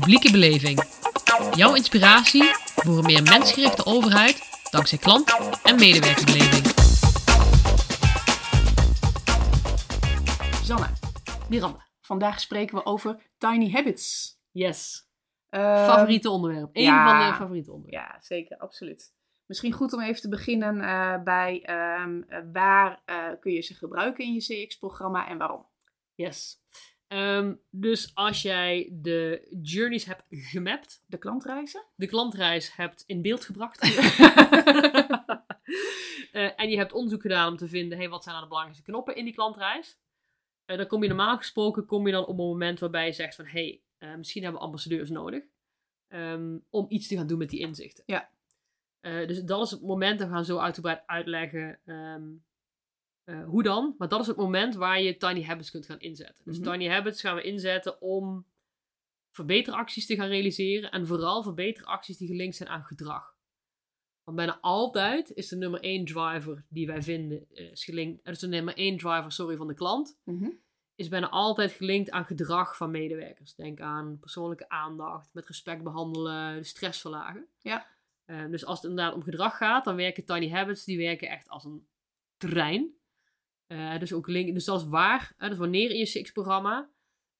Publieke beleving. Jouw inspiratie voor een meer mensgerichte overheid dankzij klant- en medewerkerbeleving. Zanne, Miranda. Vandaag spreken we over tiny habits. Yes. Eh, Favoriete onderwerp. Eén ja. van de favoriete onderwerpen. Ja, zeker, absoluut. Misschien goed om even te beginnen eh, bij ehm, eh, waar eh, kun je ze gebruiken in je CX-programma en waarom. Yes. Ehm, dus als jij de journeys hebt gemapt, De klantreizen? de klantreis hebt in beeld gebracht. Eh, en je hebt onderzoek gedaan om te vinden, hey, wat zijn nou de belangrijkste knoppen in die klantreis? Eh, dan kom je normaal gesproken kom je dan op een moment waarbij je zegt van, hey, eh, misschien hebben we ambassadeurs nodig ehm, om iets te gaan doen met die inzichten. Ja. Dus dat is het moment, en we gaan zo uitgebreid uitleggen ehm, eh, hoe dan. Maar dat is het moment waar je tiny habits kunt gaan inzetten. Dus Mhm. tiny habits gaan we inzetten om verbeteracties te gaan realiseren. En vooral verbeteracties die gelinkt zijn aan gedrag. Want bijna altijd is de nummer één driver die wij vinden, eh, is gelinkt, er is de nummer één driver, sorry, van de klant, Mhm. is bijna altijd gelinkt aan gedrag van medewerkers. Denk aan persoonlijke aandacht, met respect behandelen, de stress verlagen. Ja. Eh, dus als het inderdaad om gedrag gaat, dan werken tiny habits, die werken echt als een trein. Eh, dus ook link, dus dat is waar. hè, dus wanneer in je Six-programma.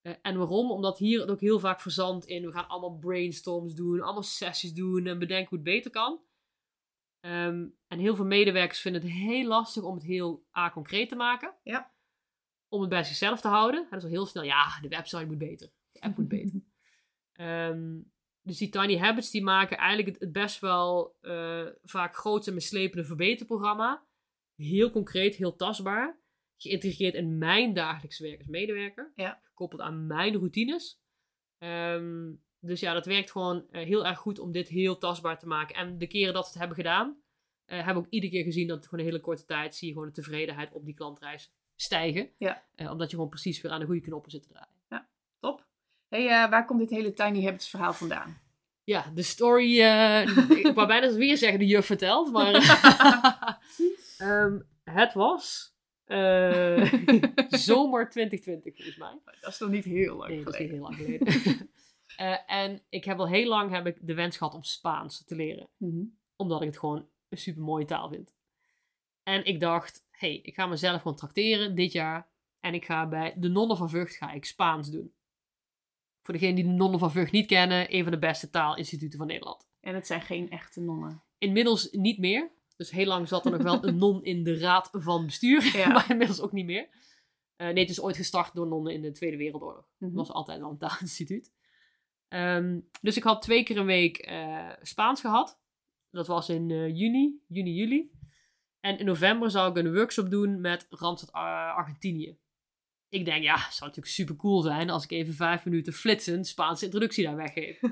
Eh, en waarom? Omdat hier het ook heel vaak verzandt in. We gaan allemaal brainstorms doen, allemaal sessies doen en bedenken hoe het beter kan. Ehm, en heel veel medewerkers vinden het heel lastig om het heel A concreet te maken. Ja. Om het bij zichzelf te houden. En dat is al heel snel, ja, de website moet beter. De app moet beter. Ehm, dus die tiny habits die maken eigenlijk het, het best wel eh, vaak groot en mislepende verbeterprogramma. Heel concreet, heel tastbaar. Geïntegreerd in mijn dagelijks werk als medewerker. Ja. Gekoppeld aan mijn routines. Ehm, dus ja, dat werkt gewoon eh, heel erg goed om dit heel tastbaar te maken. En de keren dat we het hebben gedaan, eh, hebben we ook iedere keer gezien dat gewoon een hele korte tijd zie je gewoon de tevredenheid op die klantreis stijgen. Ja. Eh, omdat je gewoon precies weer aan de goede knoppen zit te draaien. Top. Hey, waar komt dit hele tiny habits verhaal vandaan? Ja, de story. ik wou bijna weer zeggen de juf vertelt, maar. Ehm, het was. eh, zomer 2020, volgens mij. Dat is nog niet heel lang Nee, dat is niet heel lang geleden. Eh, en ik heb al heel lang heb ik de wens gehad om Spaans te leren. Mhm. Omdat ik het gewoon een super mooie taal vind. En ik dacht, hé, hey, ik ga mezelf gewoon tracteren dit jaar. En ik ga bij de Nonnen van Vught ga ik Spaans doen. Voor degenen die de Nonnen van Vught niet kennen, een van de beste taalinstituten van Nederland. En het zijn geen echte nonnen. Inmiddels niet meer. Dus heel lang zat er nog wel een non in de raad van bestuur. Ja. Maar inmiddels ook niet meer. Eh, nee, het is ooit gestart door nonnen in de Tweede Wereldoorlog. Mhm. Het was altijd al een taalinstituut. Ehm, dus ik had twee keer een week eh, Spaans gehad. Dat was in eh, juni, juni, juli. En in november zou ik een workshop doen met Randstad Ar- Argentinië. Ik denk, ja, het zou natuurlijk super cool zijn als ik even vijf minuten flitsend Spaanse introductie daar weggeef.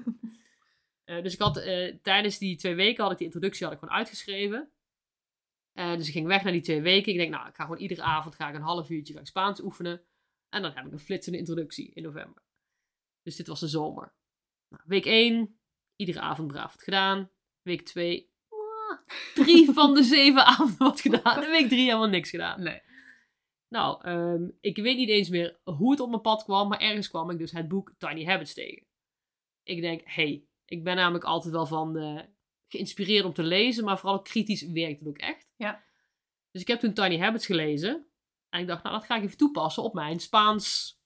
Dus ik had tijdens die twee weken had ik die introductie had ik gewoon uitgeschreven. Eh, dus ik ging weg naar die twee weken. Ik denk, nou, ik ga gewoon iedere avond ga ik een half uurtje ga ik Spaans oefenen. En dan heb ik een flitsende introductie in november. Dus dit was de zomer. Nou, week 1, iedere avond braaf het gedaan. Week 2, drie van de zeven avonden wat gedaan. En week 3 helemaal niks gedaan. Nee. Nou, ehm, ik weet niet eens meer hoe het op mijn pad kwam, maar ergens kwam ik dus het boek Tiny Habits tegen. Ik denk, hey, ik ben namelijk altijd wel van eh, geïnspireerd om te lezen, maar vooral ook kritisch werkt het ook echt. Ja. Dus ik heb toen Tiny Habits gelezen en ik dacht, nou, dat ga ik even toepassen op mijn Spaans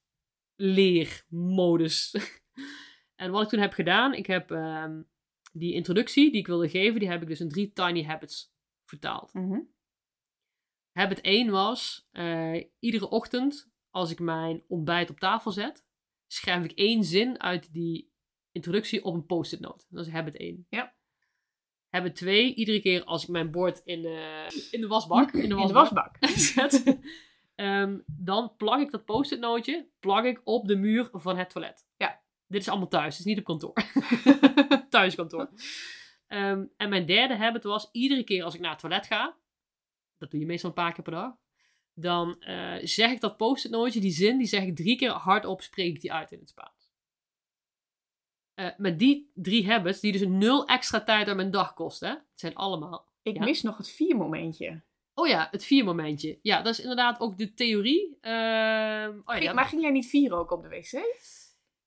leermodus. en wat ik toen heb gedaan, ik heb ehm, die introductie die ik wilde geven, die heb ik dus in drie Tiny Habits vertaald. Mhm. Habit 1 was, eh, iedere ochtend als ik mijn ontbijt op tafel zet, schrijf ik één zin uit die introductie op een post-it note. Dat is habit 1. Ja. Habit 2, iedere keer als ik mijn bord in de, in de wasbak, in de In de wasbak, zet, ehm, dan plak ik dat post-it nootje plak ik op de muur van het toilet. Ja. Dit is allemaal thuis, het is niet op kantoor. Thuiskantoor. Ehm, en mijn derde habit was, iedere keer als ik naar het toilet ga, dat doe je meestal een paar keer per dag, dan eh, zeg ik dat post-it nootje, die zin, die zeg ik drie keer hardop, spreek ik die uit in het Spaans. Eh, met die drie habits, die dus nul extra tijd aan mijn dag kosten, hè, het zijn allemaal Ik Ja? mis nog het vier momentje. Oh ja, het vier momentje. Ja, dat is inderdaad ook de theorie. Ehm, oh ja, maar ging jij niet vieren ook op de wc?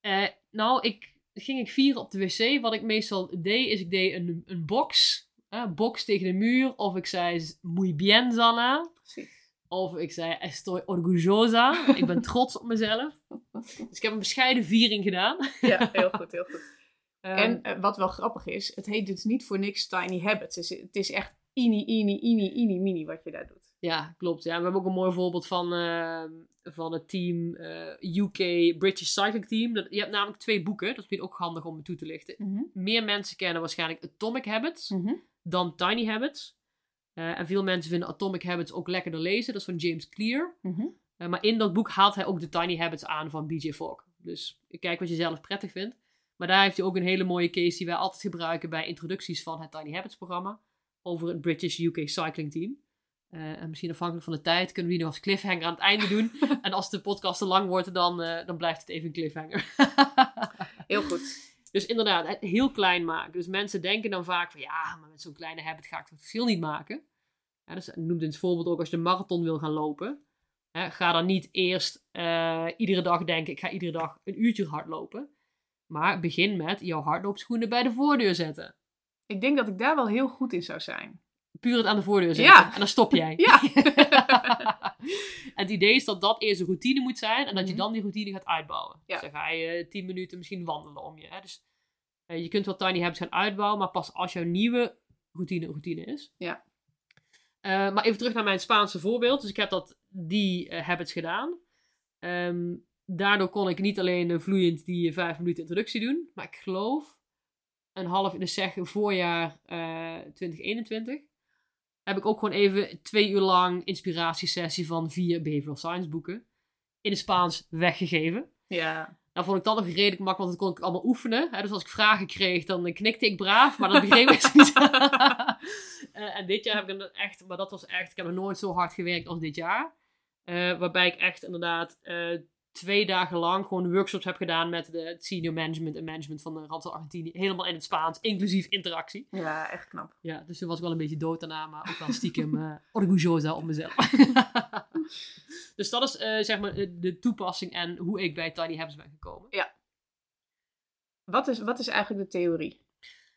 eh, nou, ik ging ik vieren op de wc. Wat ik meestal deed, is ik deed een, een box. Een box tegen de muur. Of ik zei muy bien, Zanna. Precies. Of ik zei estoy orgullosa. ik ben trots op mezelf. Dus ik heb een bescheiden viering gedaan. Ja, heel goed, heel goed. Ehm, En eh, wat wel grappig is, het heet dus niet voor niks Tiny Habits. Het is, het is echt ini, ini, ini, ini, mini wat je daar doet. Ja, klopt. Ja, we hebben ook een mooi voorbeeld van, ehm, van het team eh, UK British Cycling Team. Dat, je hebt namelijk twee boeken. Dat is misschien ook handig om me toe te lichten. Meer mensen kennen waarschijnlijk Atomic Habits Mhm. dan Tiny Habits. Eh, en veel mensen vinden Atomic Habits ook lekkerder lezen. Dat is van James Clear. Mhm. Eh, maar in dat boek haalt hij ook de Tiny Habits aan van BJ Fogg. Dus kijk wat je zelf prettig vindt. Maar daar heeft hij ook een hele mooie case die wij altijd gebruiken bij introducties van het Tiny Habits programma. Over het British UK Cycling Team. Eh, en misschien afhankelijk van de tijd kunnen we die nog als cliffhanger aan het einde doen. en als de podcast te lang wordt, dan, eh, dan blijft het even een cliffhanger. Heel goed. dus inderdaad, heel klein maken. Dus mensen denken dan vaak van ja, maar met zo'n kleine habit ga ik het verschil niet maken. Ja, dus noemt in het voorbeeld ook als je de marathon wil gaan lopen. Hè, ga dan niet eerst eh, iedere dag denken, ik ga iedere dag een uurtje hardlopen. Maar begin met jouw hardloopschoenen bij de voordeur zetten. Ik denk dat ik daar wel heel goed in zou zijn. Puur het aan de voordeur zetten. Ja. En dan stop jij. Ja. En het idee is dat dat eerst een routine moet zijn. En dat je Mhm. dan die routine gaat uitbouwen. Ja. Dus dan ga je eh, 10 minuten misschien wandelen om je. Hè? Dus eh, je kunt wel tiny habits gaan uitbouwen. Maar pas als jouw nieuwe routine een routine is. Ja. Eh, maar even terug naar mijn Spaanse voorbeeld. Dus ik heb dat, die eh, habits gedaan. Ehm, daardoor kon ik niet alleen eh, vloeiend die eh, vijf minuten introductie doen. Maar ik geloof een half, dus zeg voorjaar eh 2021 heb ik ook gewoon even twee uur lang inspiratiesessie van vier behavioral science boeken in het Spaans weggegeven. Ja. Nou vond ik dat nog redelijk makkelijk, want dat kon ik allemaal oefenen. Hè? Dus als ik vragen kreeg, dan eh, knikte ik braaf, maar dat begreep ik niet. Eh, en dit jaar heb ik dan echt, maar dat was echt, ik heb nog nooit zo hard gewerkt als dit jaar. Eh, waarbij ik echt inderdaad twee dagen lang gewoon workshops heb gedaan met de het senior management en management van de Randstad Argentinië. Helemaal in het Spaans, inclusief interactie. Ja, echt knap. Ja, dus toen was ik wel een beetje dood daarna, maar ook wel stiekem eh orgullosa op mezelf. dus dat is eh, zeg maar de- de toepassing en hoe ik bij Tiny Habits ben gekomen. Wat is, wat is eigenlijk de theorie?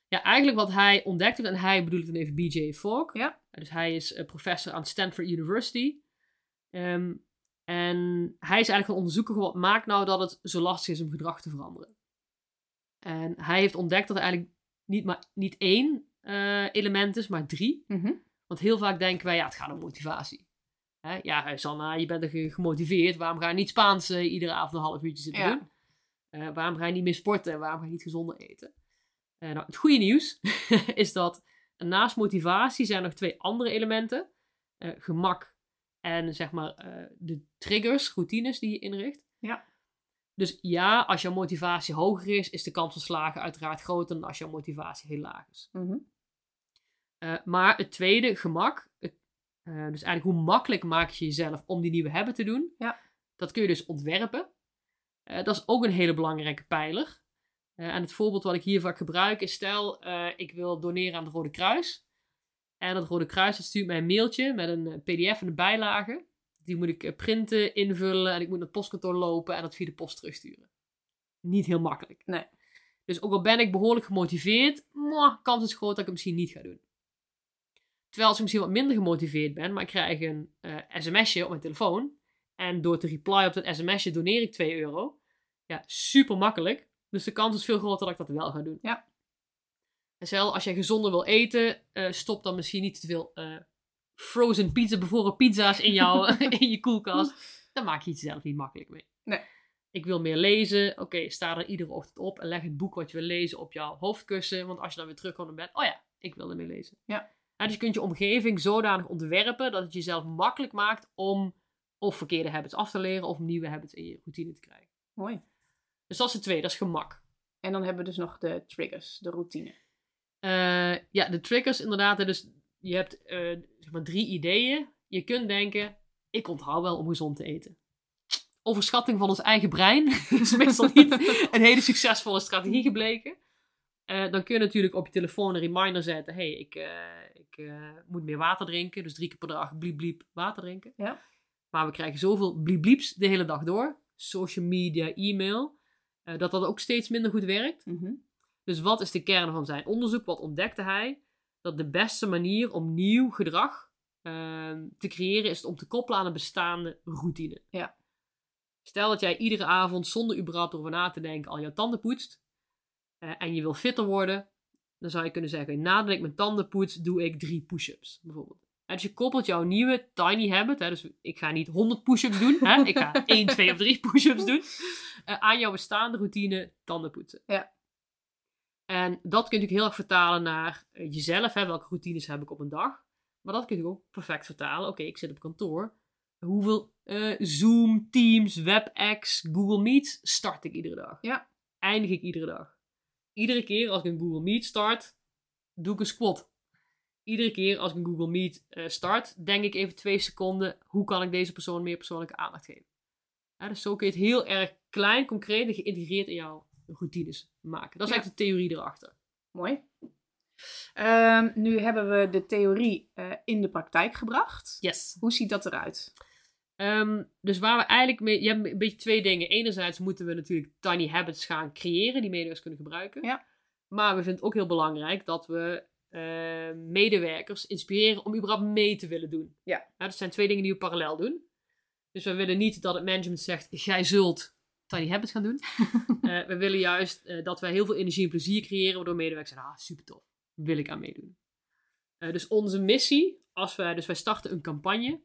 Ja, eigenlijk wat hij ontdekte, en hij bedoel ik dan even BJ Fogg. Ja. Dus hij is eh, professor aan Stanford University. Ehm, en hij is eigenlijk gaan onderzoeken, wat maakt nou dat het zo lastig is om gedrag te veranderen. En hij heeft ontdekt dat er eigenlijk niet, maar, niet één eh, element is, maar drie. Mhm. Want heel vaak denken wij, ja, het gaat om motivatie. Hè? Ja, Sanna, je bent er ge- gemotiveerd. Waarom ga je niet Spaans iedere avond een half uurtje zitten Ja. doen? Eh, waarom ga je niet meer sporten? Waarom ga je niet gezonder eten? Eh, nou, het goede nieuws is dat naast motivatie zijn er nog twee andere elementen. Gemak en zeg maar eh, de triggers, routines die je inricht. Ja. Dus ja, als jouw motivatie hoger is, is de kans van slagen uiteraard groter dan als jouw motivatie heel laag is. Mhm. Eh, maar het tweede, gemak. Het, eh, dus eigenlijk hoe makkelijk maak je jezelf om die nieuwe habit te doen. Ja. Dat kun je dus ontwerpen. Dat is ook een hele belangrijke pijler. En het voorbeeld wat ik hier vaak gebruik is: stel, ik wil doneren aan het Rode Kruis. En het Rode Kruis dat stuurt mij een mailtje met een eh, PDF en de bijlage. Die moet ik eh, printen, invullen en ik moet naar het postkantoor lopen en dat via de post terugsturen. Niet heel makkelijk. Nee. Dus ook al ben ik behoorlijk gemotiveerd, mwah, kans is groot dat ik het misschien niet ga doen. Terwijl als ik misschien wat minder gemotiveerd ben, maar ik krijg een eh, sms'je op mijn telefoon. En door te reply op dat sms'je doneer ik 2 euro. Ja, super makkelijk. Dus de kans is veel groter dat ik dat wel ga doen. Ja. En als jij gezonder wil eten, eh, stop dan misschien niet te veel eh, frozen pizza, bevroren pizza's in, jouw, in je koelkast. Dan maak je het jezelf niet makkelijk mee. Nee. Ik wil meer lezen. Oké, sta er iedere ochtend op en leg het boek wat je wil lezen op jouw hoofdkussen. Want als je dan weer terugkomt in bed, oh ja, ik wil ermee lezen. Ja. dus je kunt je omgeving zodanig ontwerpen dat het jezelf makkelijk maakt om of verkeerde habits af te leren of nieuwe habits in je routine te krijgen. Mooi. Dus dat is het tweede, dat is gemak. En dan hebben we dus nog de triggers, de routine. Eh, ja, de triggers inderdaad. Dus je hebt eh, zeg maar drie ideeën. Je kunt denken, ik onthoud wel om gezond te eten. Overschatting van ons eigen brein is meestal niet een hele succesvolle strategie gebleken. Eh, dan kun je natuurlijk op je telefoon een reminder zetten. hey, ik, ik moet meer water drinken. Dus drie keer per dag bliep bliep water drinken. Ja. Maar we krijgen zoveel bliep blieps de hele dag door. Social media, e-mail. dat dat ook steeds minder goed werkt. Mhm. Dus wat is de kern van zijn onderzoek? Wat ontdekte hij? Dat de beste manier om nieuw gedrag ehm, te creëren is om te koppelen aan een bestaande routine. Ja. Stel dat jij iedere avond zonder überhaupt erover na te denken al jouw tanden poetst. eh, en je wil fitter worden. Dan zou je kunnen zeggen, nadat ik mijn tanden poets, doe ik drie push-ups bijvoorbeeld. En dus je koppelt jouw nieuwe tiny habit, hè, dus ik ga niet 100 push-ups doen, hè, ik ga 1, 2 of 3 push-ups doen, eh, aan jouw bestaande routine tanden poetsen. Ja. En dat kun je natuurlijk heel erg vertalen naar eh, jezelf, hè, welke routines heb ik op een dag. Maar dat kun je ook perfect vertalen. Oké, ik zit op kantoor. Hoeveel eh, Zoom, Teams, WebEx, Google Meet start ik iedere dag? Ja. Eindig ik iedere dag? Iedere keer als ik een Google Meet start, doe ik een squat. Iedere keer als ik een Google Meet eh, start, denk ik even twee seconden, hoe kan ik deze persoon meer persoonlijke aandacht geven? Ja, dus zo kun je het heel erg klein, concreet en geïntegreerd in jouw routines maken. Dat is Ja. eigenlijk de theorie erachter. Mooi. Ehm, nu hebben we de theorie eh, in de praktijk gebracht. Yes. Hoe ziet dat eruit? Ehm, dus waar we eigenlijk mee... Je hebt een beetje twee dingen. Enerzijds moeten we natuurlijk tiny habits gaan creëren die medewerkers kunnen gebruiken. Ja. Maar we vinden het ook heel belangrijk dat we eh, medewerkers inspireren om überhaupt mee te willen doen. Ja. dat zijn twee dingen die we parallel doen. Dus we willen niet dat het management zegt, jij zult tiny habits gaan doen. Eh, we willen juist eh, dat wij heel veel energie en plezier creëren, waardoor medewerkers zeggen, ah, super tof, wil ik aan meedoen. Eh, dus onze missie, als wij, dus wij starten een campagne.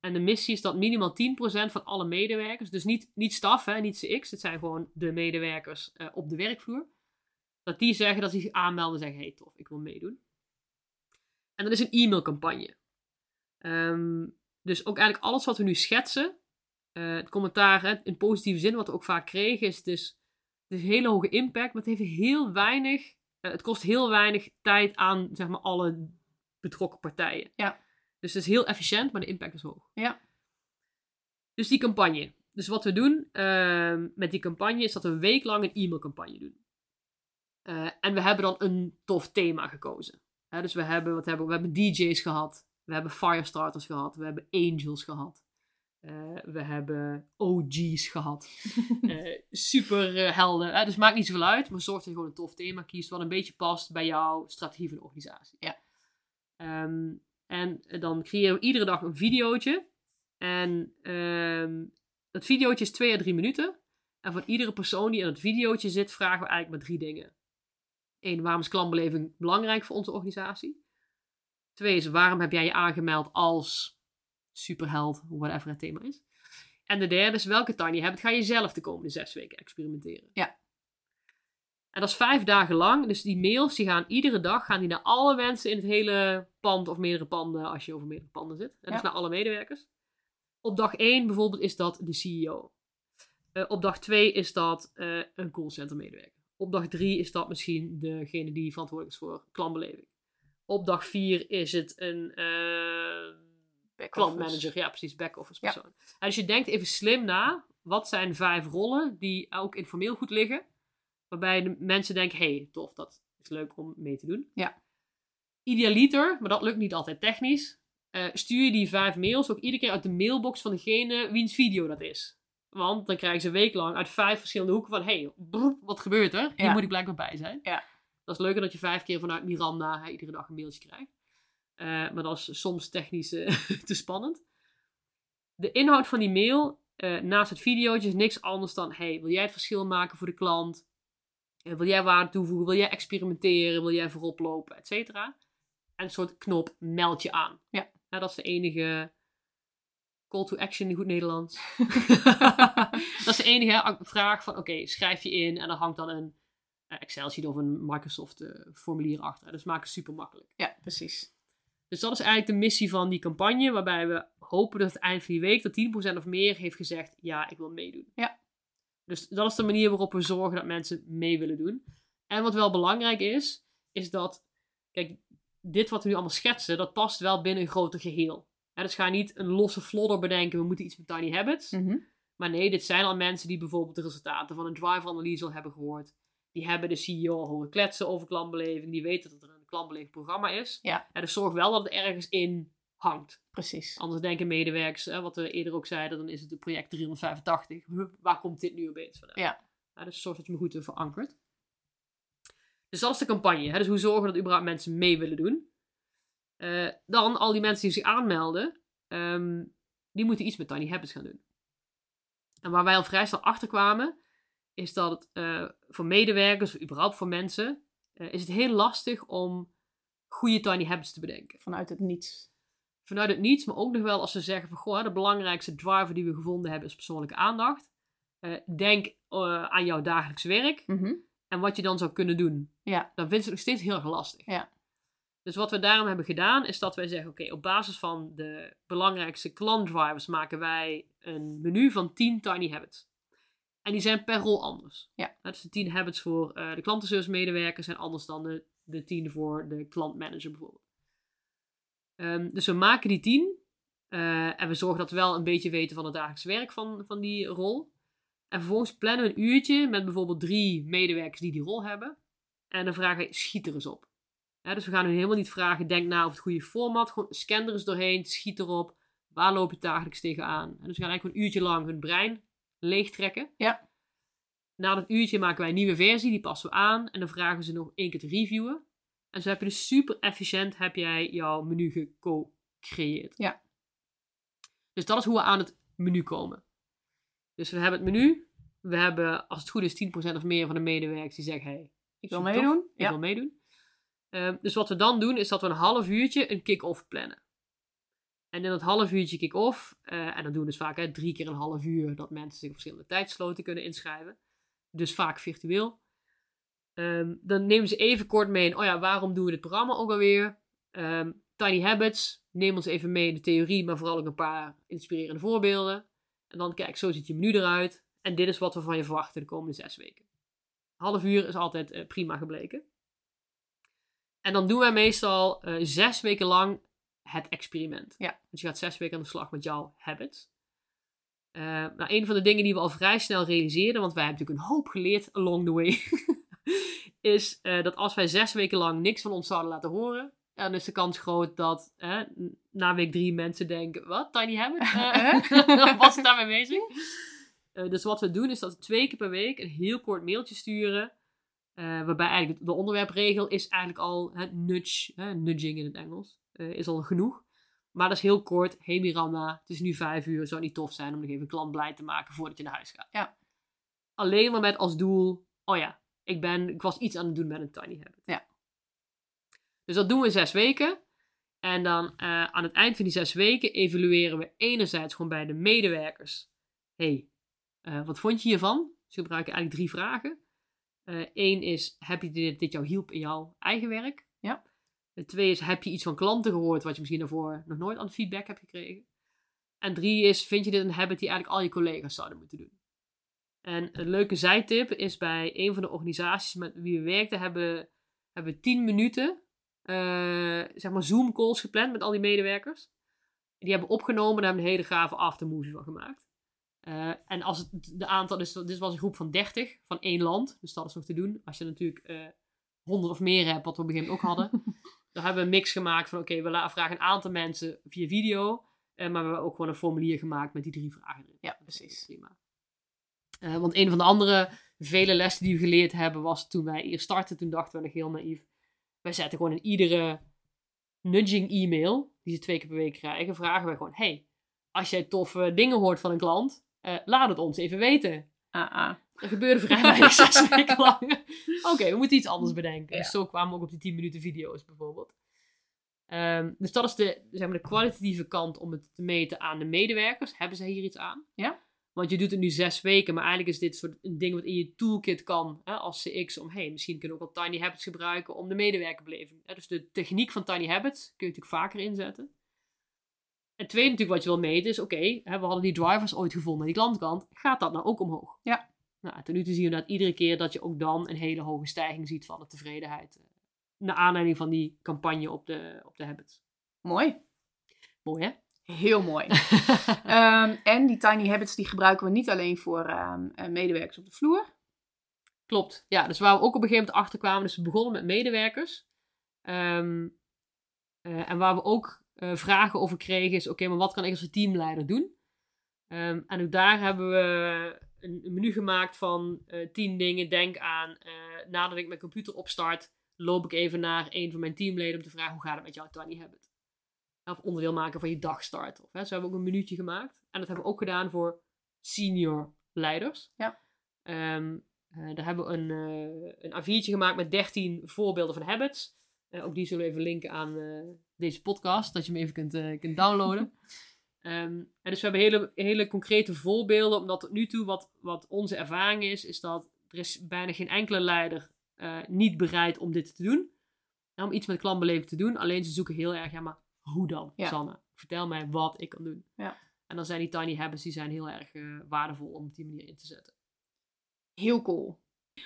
En de missie is dat minimaal 10% van alle medewerkers, dus niet, niet staf, hè, niet CX, het zijn gewoon de medewerkers op de werkvloer. Dat die zeggen dat ze zich aanmelden en zeggen, hey tof, ik wil meedoen. En dat is een e-mailcampagne. Ehm, dus ook eigenlijk alles wat we nu schetsen, eh, het commentaar hè, in positieve zin, wat we ook vaak kregen, is dus het is een hele hoge impact, maar het heeft heel weinig, eh, het kost heel weinig tijd aan zeg maar alle betrokken partijen. Ja. Dus het is heel efficiënt, maar de impact is hoog. Ja. Dus die campagne. Dus wat we doen ehm, met die campagne is dat we een week lang een e-mailcampagne doen. Eh, en we hebben dan een tof thema gekozen. Dus we hebben, wat hebben, we we hebben DJ's gehad. We hebben firestarters gehad. We hebben angels gehad. Eh, we hebben OG's gehad. Eh, super eh, helden. Hè? Dus maakt niet zoveel uit. Maar zorg dat je gewoon een tof thema kiest. Wat een beetje past bij jouw strategie van de organisatie. Ja. Ehm, en dan creëren we iedere dag een videootje. En ehm, dat videootje is twee à drie minuten. En van iedere persoon die in het videootje zit, vragen we eigenlijk maar drie dingen. Eén, waarom is klantbeleving belangrijk voor onze organisatie? Twee is, waarom heb jij je aangemeld als superheld, whatever het thema is? En de derde is, welke tiny habit ga je zelf de komende zes weken experimenteren? Ja. En dat is vijf dagen lang. Dus die mails, die gaan iedere dag gaan die naar alle mensen in het hele pand of meerdere panden, als je over meerdere panden zit. En dus naar alle medewerkers. Op dag 1 bijvoorbeeld is dat de CEO. Eh, op dag 2 is dat eh, een callcenter medewerker. Op dag 3 is dat misschien degene die verantwoordelijk is voor klantbeleving. Op dag 4 is het een eh klantmanager. Ja, precies, back-office Ja. persoon. En als je denkt even slim na, wat zijn vijf rollen die ook informeel goed liggen? Waarbij de mensen denken, hey, tof, dat is leuk om mee te doen. Ja. Idealiter, maar dat lukt niet altijd technisch, eh, stuur je die vijf mails ook iedere keer uit de mailbox van degene wiens video dat is. Want dan krijgen ze een week lang uit vijf verschillende hoeken van, hey, wat gebeurt er? Hier Ja. moet ik blijkbaar bij zijn. Ja. Dat is leuker dat je vijf keer vanuit Miranda hè, iedere dag een mailtje krijgt. Eh, maar dat is soms technisch eh, te spannend. De inhoud van die mail, eh, naast het videootje, is niks anders dan: hey, wil jij het verschil maken voor de klant? Wil jij waarde toevoegen? Wil jij experimenteren? Wil jij voorop lopen? Et cetera. En een soort knop: meld je aan. Ja. Nou, dat is de enige call to action in goed Nederlands. dat is de enige vraag van: oké, schrijf je in en dan hangt dan een Excel-sheet of een Microsoft-formulier achter. Dus maak het super makkelijk. Ja, precies. Dus dat is eigenlijk de missie van die campagne, waarbij we hopen dat het eind van die week dat 10% of meer heeft gezegd, ja, ik wil meedoen. Ja. Dus dat is de manier waarop we zorgen dat mensen mee willen doen. En wat wel belangrijk is, is dat, kijk, dit wat we nu allemaal schetsen, dat past wel binnen een groter geheel. Dus ga niet een losse flodder bedenken, we moeten iets met tiny habits. Mhm. Maar nee, dit zijn al mensen die bijvoorbeeld de resultaten van een driver-analyse al hebben gehoord. Die hebben de CEO al horen kletsen over klantbeleving. Die weten dat er een klantbeleving programma is. Ja. En dus zorg wel dat het ergens in hangt. Precies. Anders denken medewerkers, hè, wat we eerder ook zeiden, dan is het het project 385. Huh, Waar komt dit nu opeens vandaan? Ja. Ja, dus zorg dat je hem goed verankert. Dus dat is de campagne. Hè? Dus hoe zorgen dat überhaupt mensen mee willen doen. Eh, dan al die mensen die zich aanmelden, ehm, die moeten iets met Tiny Habits gaan doen. En waar wij al vrij snel achter kwamen, is dat het eh, voor medewerkers, of überhaupt voor mensen, eh, is het heel lastig om goede Tiny Habits te bedenken. Vanuit het niets. Vanuit het niets, maar ook nog wel als ze zeggen van, goh, de belangrijkste driver die we gevonden hebben is persoonlijke aandacht. denk aan jouw dagelijks werk Mhm. en wat je dan zou kunnen doen. Ja. Dan vinden ze het nog steeds heel erg lastig. Ja. Dus wat we daarom hebben gedaan, is dat wij zeggen: oké, op basis van de belangrijkste klantdrivers maken wij een menu van 10 tiny habits. En die zijn per rol anders. Ja. Dus de 10 habits voor eh, de klantenservice medewerker zijn anders dan de, de 10 voor de klantmanager bijvoorbeeld. Ehm, dus we maken die 10 eh, en we zorgen dat we wel een beetje weten van het dagelijks werk van, van die rol. En vervolgens plannen we een uurtje met bijvoorbeeld drie medewerkers die die rol hebben. En dan vragen we, schiet er eens op. Dus we gaan nu helemaal niet vragen, denk na over het goede format. Gewoon scan er eens doorheen, schiet erop. Waar loop je dagelijks tegenaan? En dus we gaan eigenlijk een uurtje lang hun brein leegtrekken. Ja. Na dat uurtje maken wij een nieuwe versie, die passen we aan. En dan vragen we ze nog één keer te reviewen. En zo heb je dus super efficiënt heb jij jouw menu gecreëerd. Ja. Dus dat is hoe we aan het menu komen. Dus we hebben het menu. We hebben, als het goed is, 10% of meer van de medewerkers die zeggen: hey, Ik wil meedoen. Ik Ja. wil meedoen. Dus wat we dan doen, is dat we een half uurtje een kick-off plannen. En in dat half uurtje kick-off, eh, en dat doen we dus vaak hè, drie keer een half uur, dat mensen zich op verschillende tijdsloten kunnen inschrijven. Dus vaak virtueel. Ehm, dan nemen ze even kort mee in, oh ja, waarom doen we dit programma ook alweer? Ehm, Tiny Habits, neem ons even mee in de theorie, maar vooral ook een paar inspirerende voorbeelden. En dan kijk, zo ziet je menu eruit. En dit is wat we van je verwachten de komende zes weken. Half uur is altijd eh, prima gebleken. En dan doen wij meestal eh, zes weken lang het experiment. Ja. Dus je gaat zes weken aan de slag met jouw habits. Eh, nou, een van de dingen die we al vrij snel realiseerden, want wij hebben natuurlijk een hoop geleerd along the way, is eh, dat als wij zes weken lang niks van ons zouden laten horen, dan is de kans groot dat na week drie mensen denken, wat, Tiny Habit? Eh, wat is daarmee bezig? Dus wat we doen is dat we twee keer per week een heel kort mailtje sturen. waarbij eigenlijk de onderwerpregel is eigenlijk al hè, nudge, hè, nudging in het Engels, eh, is al genoeg. Maar dat is heel kort. Hey Miranda, het is nu vijf uur. Zou niet tof zijn om nog even een klant blij te maken voordat je naar huis gaat? Ja. Alleen maar met als doel, oh ja, ik, ben, ik was iets aan het doen met een tiny habit. Ja. Dus dat doen we in zes weken. En dan eh, aan het eind van die zes weken evalueren we enerzijds gewoon bij de medewerkers. hey, eh, wat vond je hiervan? Dus we gebruiken eigenlijk drie vragen. Eén is, heb je dit, dit jou hielp in jouw eigen werk? Twee is, heb je iets van klanten gehoord wat je misschien daarvoor nog nooit aan feedback hebt gekregen? En drie is, vind je dit een habit die eigenlijk al je collega's zouden moeten doen? En een leuke zijtip is bij een van de organisaties met wie we werkten, hebben, hebben we tien minuten, eh, zeg maar Zoom calls gepland met al die medewerkers. Die hebben opgenomen, daar hebben een hele gave aftermovie van gemaakt. Eh, en als het de aantal, dus dit was een groep van 30 van één land, dus dat is nog te doen. Als je natuurlijk eh 100 of meer hebt, wat we op een gegeven moment ook hadden, dan hebben we een mix gemaakt van: oké, we la- vragen een aantal mensen via video, eh, maar we hebben ook gewoon een formulier gemaakt met die drie vragen erin. Ja, precies. Prima. Eh, want een van de andere vele lessen die we geleerd hebben was toen wij hier startten, toen dachten we nog heel naïef. Wij zetten gewoon in iedere nudging e-mail, die ze twee keer per week krijgen, vragen we gewoon: hey, als jij toffe dingen hoort van een klant, eh, laat het ons even weten. Ah. Er gebeurde vrij weinig zes weken lang. Oké, we moeten iets anders bedenken. Ja. Dus zo kwamen we ook op die 10 minuten video's bijvoorbeeld. Ehm, dus dat is de, zeg maar, de kwalitatieve kant om het te meten aan de medewerkers. Hebben zij hier iets aan? Ja. Want je doet het nu zes weken, maar eigenlijk is dit soort een ding wat in je toolkit kan hè, als CX. Om, hey, misschien kunnen we ook wel Tiny Habits gebruiken om de medewerkerbeleving. Hè, dus de techniek van Tiny Habits kun je natuurlijk vaker inzetten. En tweede natuurlijk wat je wil meten is, oké, we hadden die drivers ooit gevonden aan die klantkant. Gaat dat nou ook omhoog? Ja. Nou, ten nu toe zie je dat iedere keer dat je ook dan een hele hoge stijging ziet van de tevredenheid. eh, Naar aanleiding van die campagne op de, op de habits. Mooi. Mooi hè? Heel mooi. Ehm, en die tiny habits die gebruiken we niet alleen voor ehm, eh, medewerkers op de vloer. Klopt. Ja, dus waar we ook op een gegeven moment achter kwamen, dus we begonnen met medewerkers. Ehm, eh, en waar we ook vragen over kregen is, oké, maar wat kan ik als teamleider doen? En ook daar hebben we een, een menu gemaakt van eh, tien dingen. Denk aan, eh, nadat ik mijn computer opstart, loop ik even naar een van mijn teamleden om te vragen hoe gaat het met jouw tiny habit. Of onderdeel maken van je dagstart. Of, hè, zo hebben we ook een minuutje gemaakt. En dat hebben we ook gedaan voor senior leiders. Ja. Ehm, eh, daar hebben we een, eh een A4'tje gemaakt met 13 voorbeelden van habits. Ook die zullen we even linken aan deze podcast, dat je hem even kunt, kunt downloaden. Ehm, en dus we hebben hele, hele concrete voorbeelden, omdat tot nu toe wat, wat onze ervaring is, is dat er is bijna geen enkele leider eh, niet bereid om dit te doen. En om iets met klantbeleving te doen. Alleen ze zoeken heel erg, ja, maar hoe dan, Ja. Sanne? Vertel mij wat ik kan doen. Ja. En dan zijn die tiny habits, die zijn heel erg eh, waardevol om op die manier in te zetten. Heel cool.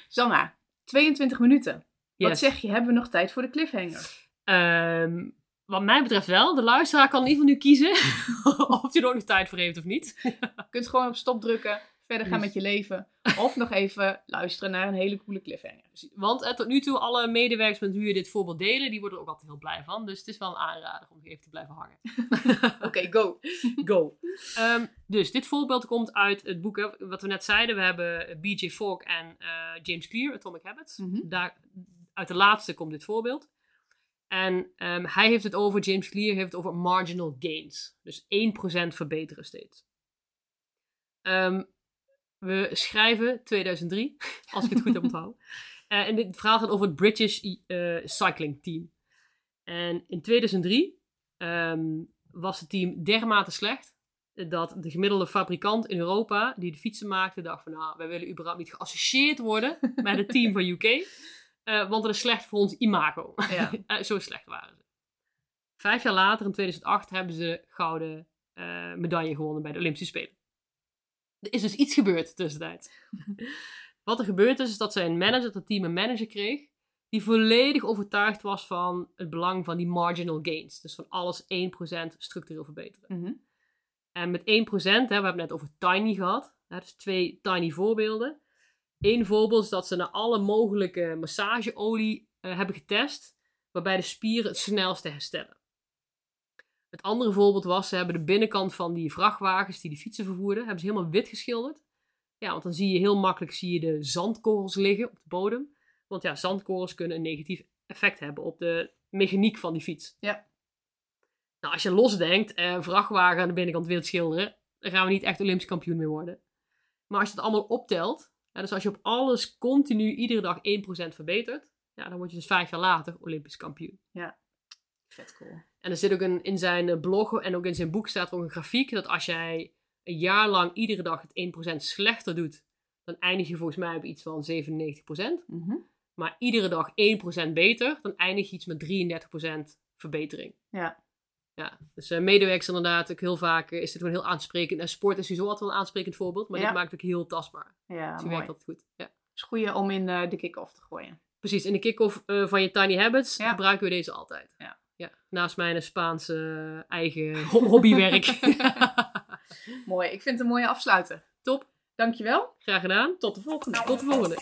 Zanna, 22 minuten. Wat zeg je, hebben we nog tijd voor de cliffhanger? Ehm, wat mij betreft wel. De luisteraar kan in ieder geval nu kiezen of hij er ook nog tijd voor heeft of niet. Je kunt gewoon op stop drukken, verder gaan met je leven. Of nog even luisteren naar een hele coole cliffhanger. Want eh, tot nu toe, alle medewerkers met wie we dit voorbeeld delen, die worden er ook altijd heel blij van. Dus het is wel een aanrader om even te blijven hangen. Oké, go. Go. Ehm, dus dit voorbeeld komt uit het boek, hè, wat we net zeiden. We hebben B.J. Fogg en eh, James Clear, Atomic Habits. Mhm. Daar, uit de laatste komt dit voorbeeld. En ehm, hij heeft het over, James Clear heeft het over marginal gains. Dus 1% verbeteren steeds. Ehm, we schrijven 2003, als ik het goed heb onthouden. Eh, en dit verhaal gaat over het British eh, Cycling Team. En in 2003 ehm, was het team dermate slecht dat de gemiddelde fabrikant in Europa die de fietsen maakte dacht van nou, wij willen überhaupt niet geassocieerd worden met het team van UK, eh, want dat is slecht voor ons imago. Ja. Eh, zo slecht waren ze. Vijf jaar later, in 2008, hebben ze gouden eh, medaille gewonnen bij de Olympische Spelen. Er is dus iets gebeurd tussentijd. Wat er gebeurd is, is dat zij een manager, dat team een manager kreeg, die volledig overtuigd was van het belang van die marginal gains. Dus van alles 1% structureel verbeteren. Mhm. En met 1%, hè, we hebben het net over tiny gehad. Hè, dus twee tiny voorbeelden. Eén voorbeeld is dat ze naar alle mogelijke massageolie eh, hebben getest, waarbij de spieren het snelste herstellen. Het andere voorbeeld was, ze hebben de binnenkant van die vrachtwagens die de fietsen vervoerden, hebben ze helemaal wit geschilderd. Ja, want dan zie je heel makkelijk zie je de zandkorrels liggen op de bodem. Want ja, zandkorrels kunnen een negatief effect hebben op de mechaniek van die fiets. Ja. Nou, als je losdenkt, eh, vrachtwagen aan de binnenkant wit schilderen, dan gaan we niet echt Olympisch kampioen meer worden. Maar als je het allemaal optelt, ja, dus als je op alles continu iedere dag 1% verbetert, ja, dan word je dus vijf jaar later Olympisch kampioen. Vet cool. En er zit ook een, in zijn eh, blog en ook in zijn boek staat er ook een grafiek dat als jij een jaar lang iedere dag het 1% slechter doet, dan eindig je volgens mij op iets van 97%. Mhm. Maar iedere dag 1% beter, dan eindig je iets met 33% verbetering. Ja. Ja, dus eh, medewerkers inderdaad, ook heel vaak eh, is het gewoon heel aansprekend. En sport is sowieso altijd wel een aansprekend voorbeeld, maar Ja. dit maakt het ook heel tastbaar. Ja, Dus mooi. werkt altijd goed. Ja. is goeie om in eh, de kick-off te gooien. Precies, in de kick-off van je Tiny Habits Ja. gebruiken we deze altijd. Ja. Ja, naast mijn Spaanse eigen ho- hobbywerk. Mooi, ik vind het een mooie afsluiter. Top, Dankjewel. graag gedaan. Tot de volgende. Tot de volgende.